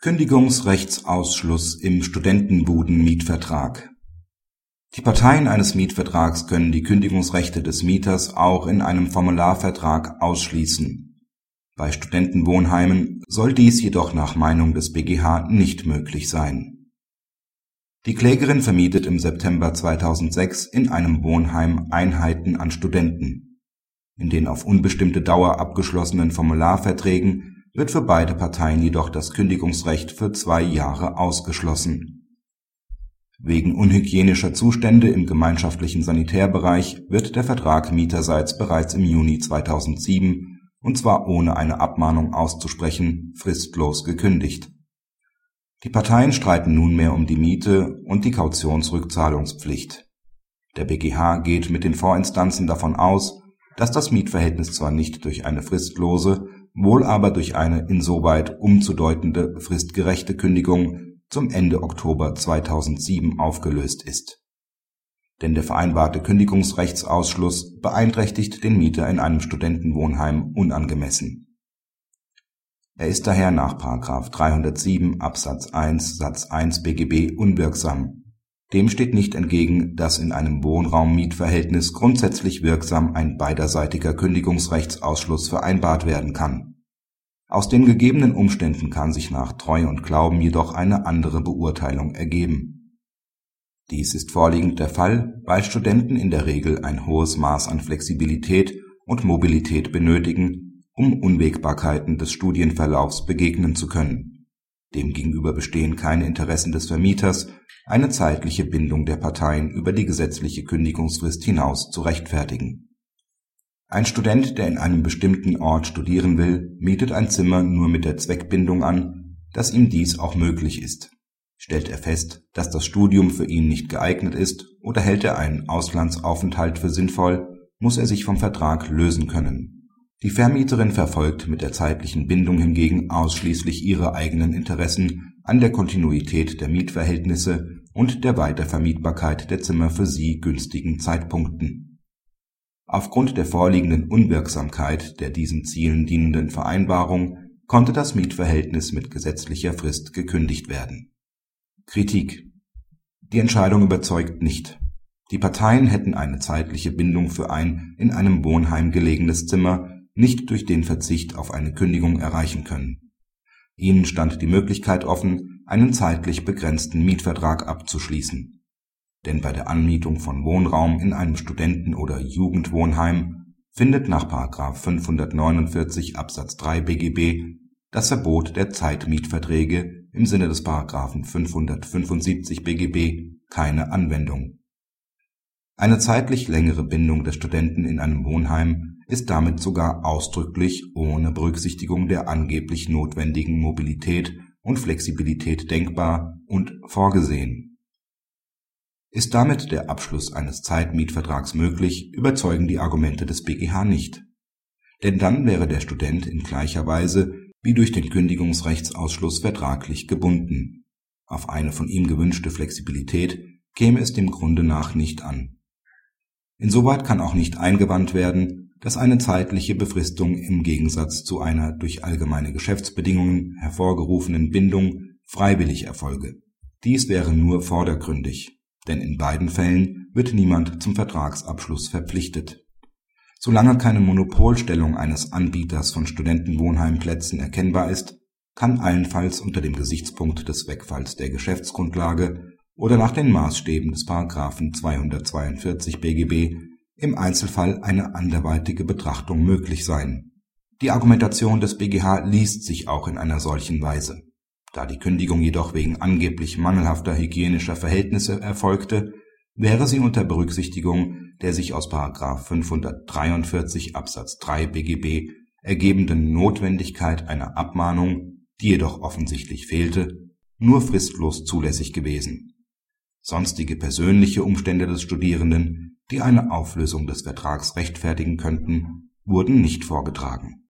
Kündigungsrechtsausschluss im Studentenbudenmietvertrag Die Parteien eines Mietvertrags können die Kündigungsrechte des Mieters auch in einem Formularvertrag ausschließen. Bei Studentenwohnheimen soll dies jedoch nach Meinung des BGH nicht möglich sein. Die Klägerin vermietet im September 2006 in einem Wohnheim Einheiten an Studenten. In den auf unbestimmte Dauer abgeschlossenen Formularverträgen wird für beide Parteien jedoch das Kündigungsrecht für zwei Jahre ausgeschlossen. Wegen unhygienischer Zustände im gemeinschaftlichen Sanitärbereich wird der Vertrag mieterseits bereits im Juni 2007 und zwar ohne eine Abmahnung auszusprechen fristlos gekündigt. Die Parteien streiten nunmehr um die Miete und die Kautionsrückzahlungspflicht. Der BGH geht mit den Vorinstanzen davon aus, dass das Mietverhältnis zwar nicht durch eine fristlose wohl aber durch eine insoweit umzudeutende fristgerechte Kündigung zum Ende Oktober 2007 aufgelöst ist. Denn der vereinbarte Kündigungsrechtsausschluss beeinträchtigt den Mieter in einem Studentenwohnheim unangemessen. Er ist daher nach 307 Absatz 1 Satz 1 BGB unwirksam. Dem steht nicht entgegen, dass in einem Wohnraummietverhältnis grundsätzlich wirksam ein beiderseitiger Kündigungsrechtsausschluss vereinbart werden kann aus den gegebenen Umständen kann sich nach Treu und Glauben jedoch eine andere Beurteilung ergeben. Dies ist vorliegend der Fall, weil Studenten in der Regel ein hohes Maß an Flexibilität und Mobilität benötigen, um Unwägbarkeiten des Studienverlaufs begegnen zu können. Demgegenüber bestehen keine Interessen des Vermieters, eine zeitliche Bindung der Parteien über die gesetzliche Kündigungsfrist hinaus zu rechtfertigen ein Student, der in einem bestimmten Ort studieren will, mietet ein Zimmer nur mit der Zweckbindung an, dass ihm dies auch möglich ist. Stellt er fest, dass das Studium für ihn nicht geeignet ist oder hält er einen Auslandsaufenthalt für sinnvoll, muss er sich vom Vertrag lösen können. Die Vermieterin verfolgt mit der zeitlichen Bindung hingegen ausschließlich ihre eigenen Interessen an der Kontinuität der Mietverhältnisse und der Weitervermietbarkeit der Zimmer für sie günstigen Zeitpunkten Aufgrund der vorliegenden Unwirksamkeit der diesen Zielen dienenden Vereinbarung konnte das Mietverhältnis mit gesetzlicher Frist gekündigt werden. Kritik Die Entscheidung überzeugt nicht. Die Parteien hätten eine zeitliche Bindung für ein in einem Wohnheim gelegenes Zimmer nicht durch den Verzicht auf eine Kündigung erreichen können. Ihnen stand die Möglichkeit offen, einen zeitlich begrenzten Mietvertrag abzuschließen denn bei der Anmietung von Wohnraum in einem Studenten oder Jugendwohnheim findet nach § 549 Absatz 3 BGB das Verbot der Zeitmietverträge im Sinne des § 575 BGB keine Anwendung. Eine zeitlich längere Bindung des Studenten in einem Wohnheim ist damit sogar ausdrücklich ohne Berücksichtigung der angeblich notwendigen Mobilität und Flexibilität denkbar und vorgesehen ist damit der Abschluss eines Zeitmietvertrags möglich, überzeugen die Argumente des BGH nicht. Denn dann wäre der Student in gleicher Weise wie durch den Kündigungsrechtsausschluss vertraglich gebunden. Auf eine von ihm gewünschte Flexibilität käme es dem Grunde nach nicht an. Insoweit kann auch nicht eingewandt werden, dass eine zeitliche Befristung im Gegensatz zu einer durch allgemeine Geschäftsbedingungen hervorgerufenen Bindung freiwillig erfolge. Dies wäre nur vordergründig denn in beiden Fällen wird niemand zum Vertragsabschluss verpflichtet. Solange keine Monopolstellung eines Anbieters von Studentenwohnheimplätzen erkennbar ist, kann allenfalls unter dem Gesichtspunkt des Wegfalls der Geschäftsgrundlage oder nach den Maßstäben des § 242 BGB im Einzelfall eine anderweitige Betrachtung möglich sein. Die Argumentation des BGH liest sich auch in einer solchen Weise da die Kündigung jedoch wegen angeblich mangelhafter hygienischer Verhältnisse erfolgte, wäre sie unter Berücksichtigung der sich aus § 543 Absatz 3 BGB ergebenden Notwendigkeit einer Abmahnung, die jedoch offensichtlich fehlte, nur fristlos zulässig gewesen. Sonstige persönliche Umstände des Studierenden, die eine Auflösung des Vertrags rechtfertigen könnten, wurden nicht vorgetragen